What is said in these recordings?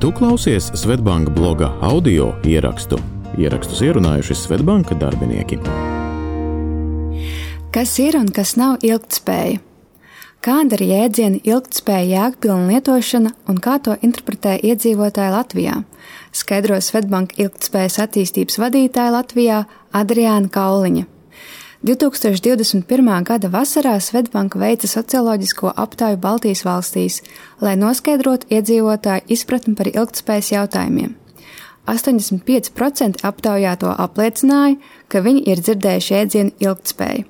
Tu klausies Svetbanka bloga audio ierakstu. Ierakstus ierunājuši Svetbanka darbinieki. Kas ir un kas nav ilgtspēja? Kāda ir jēdziena ilgtspēja jēgpilna lietošana un kā to interpretē iedzīvotāji Latvijā? Skaidro Svetbanka ilgtspējas attīstības vadītāja Latvijā Adriāna Kauliņa. 2021. gada vasarā Svetbanka veica socioloģisko aptauju Baltijas valstīs, lai noskaidrotu iedzīvotāju izpratni par ilgtspējas jautājumiem. 85% aptaujāto apliecināja, ka viņi ir dzirdējuši jēdzienu ilgtspēju.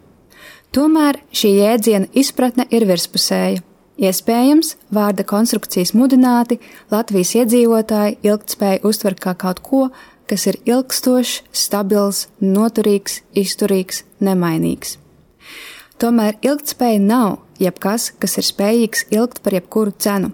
Tomēr šī jēdziena izpratne ir virspusēja. Iespējams, vārda konstrukcijas mudināti Latvijas iedzīvotāji ilgtspēju uztver kā kaut ko, kas ir ilgstošs, stabils, noturīgs, izturīgs, nemainīgs. Tomēr ilgtspēja nav jebkas, kas ir spējīgs ilgt par jebkuru cenu.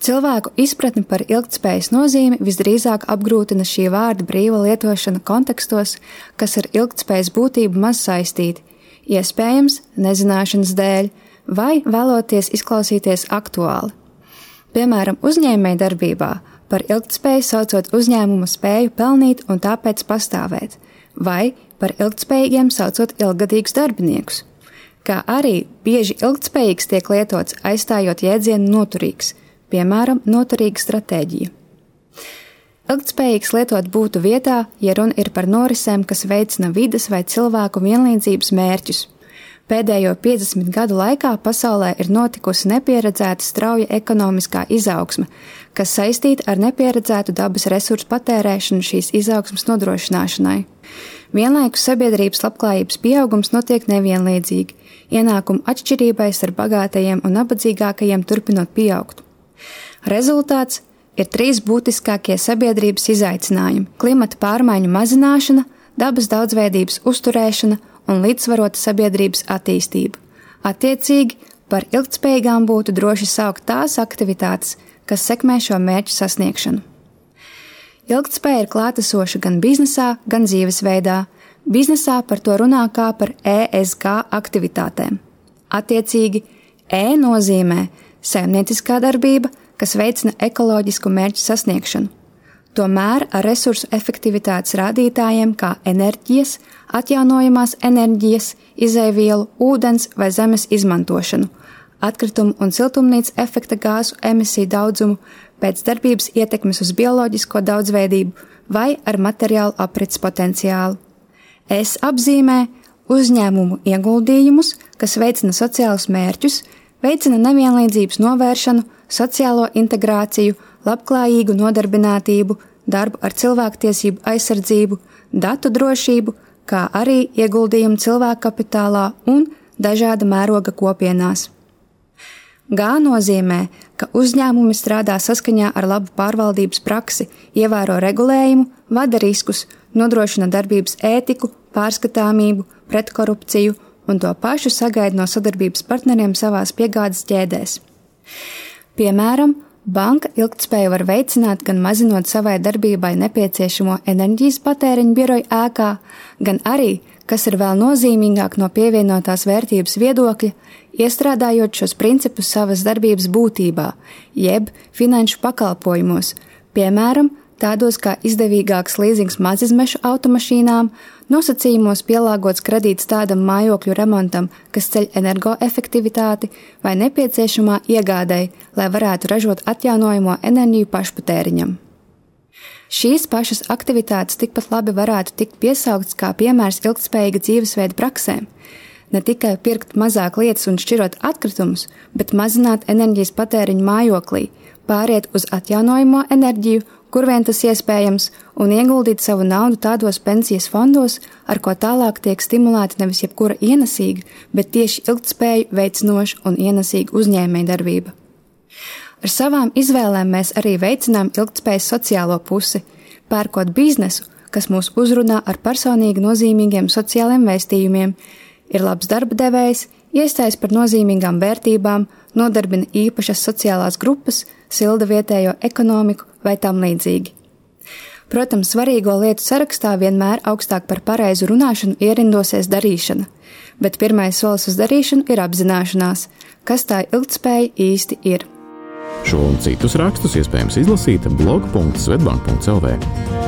Cilvēku izpratni par ilgtspējas nozīmi visdrīzāk apgrūtina šī vārda brīva lietošana kontekstos, kas ar ilgtspējas būtību maz saistīti, iespējams, nezināšanas dēļ, vai vēloties izklausīties aktuāli. Piemēram, uzņēmēji darbībā par ilgtspēju saucot uzņēmuma spēju pelnīt un tāpēc pastāvēt, vai par ilgtspējīgiem saucot ilgadīgus darbiniekus. Kā arī bieži ilgtspējīgs tiek lietots aizstājot jēdzienu noturīgs, piemēram, noturīga stratēģija. Ilgtspējīgs lietot būtu vietā, ja runa ir par norisēm, kas veicina vidas vai cilvēku vienlīdzības mērķus. Pēdējo 50 gadu laikā pasaulē ir notikusi nepieredzēta strauja ekonomiskā izaugsme, kas saistīta ar nepieredzētu dabas resursu patērēšanu šīs izaugsmas nodrošināšanai. Vienlaikus sabiedrības labklājības pieaugums notiek nevienlīdzīgi, ienākumu atšķirībai starp bagātajiem un nabadzīgākajiem turpinot pieaugt. Rezultāts ir trīs būtiskākie sabiedrības izaicinājumi - klimata pārmaiņu mazināšana, dabas daudzveidības uzturēšana un līdzsvarota sabiedrības attīstība. Attiecīgi, par ilgtspējīgām būtu droši saukt tās aktivitātes, kas sekmē šo mērķu sasniegšanu. Ilgtspēja ir klātesoša gan biznesā, gan dzīvesveidā. Biznesā par to runā kā par ESG aktivitātēm. Attiecīgi, E nozīmē saimnieciskā darbība, kas veicina ekoloģisku mērķu sasniegšanu. Tomēr ar resursu efektivitātes rādītājiem kā enerģijas, atjaunojamās enerģijas, izēvielu, ūdens vai zemes izmantošanu, atkritumu un siltumnīcas efekta gāzu emisiju daudzumu, pēc darbības ietekmes uz bioloģisko daudzveidību vai ar materiālu aprits potenciālu. Es apzīmē uzņēmumu ieguldījumus, kas veicina sociālus mērķus, veicina nevienlīdzības novēršanu, sociālo integrāciju, labklājīgu nodarbinātību, darbu ar cilvēktiesību aizsardzību, datu drošību, kā arī ieguldījumu cilvēku kapitālā un dažāda mēroga kopienās. Gā nozīmē, ka uzņēmumi strādā saskaņā ar labu pārvaldības praksi, ievēro regulējumu, vada riskus, nodrošina darbības ētiku, pārskatāmību, pretkorupciju un to pašu sagaida no sadarbības partneriem savās piegādes ķēdēs. Piemēram, banka ilgtspēju var veicināt gan mazinot savai darbībai nepieciešamo enerģijas patēriņu biroju ēkā, gan arī, kas ir vēl nozīmīgāk no pievienotās vērtības viedokļa, iestrādājot šos principus savas darbības būtībā, jeb finanšu pakalpojumos, piemēram, tādos kā izdevīgāks līzings mazizmešu automašīnām, nosacījumos pielāgots kredīts tādam mājokļu remontam, kas ceļ energoefektivitāti vai nepieciešamā iegādēji, lai varētu ražot atjaunojamo enerģiju pašpatēriņam. Šīs pašas aktivitātes tikpat labi varētu tikt piesauktas kā piemērs ilgspējīga dzīvesveida praksēm. Ne tikai pirkt mazāk lietas un šķirot atkritumus, bet mazināt enerģijas patēriņu mājoklī, pāriet uz atjaunojamo enerģiju kur vien tas iespējams, un ieguldīt savu naudu tādos pensijas fondos, ar ko tālāk tiek stimulēta nevis jebkura ienesīga, bet tieši ilgtspēju veicinoša un ienesīga uzņēmēja darbība. Ar savām izvēlēm mēs arī veicinām ilgtspējas sociālo pusi, pērkot biznesu, kas mūs uzrunā ar personīgi nozīmīgiem sociāliem vēstījumiem, ir labs darba devējs, iestājas par nozīmīgām vērtībām, nodarbina īpašas sociālās grupas, silda vietējo ekonomiku vai tam līdzīgi. Protams, svarīgo lietu sarakstā vienmēr augstāk par pareizu runāšanu ierindosies darīšana, bet pirmais solis uz darīšanu ir apzināšanās, kas tā ilgtspēja īsti ir. Šo un citus rakstus iespējams izlasīt blog.svetbank.cl.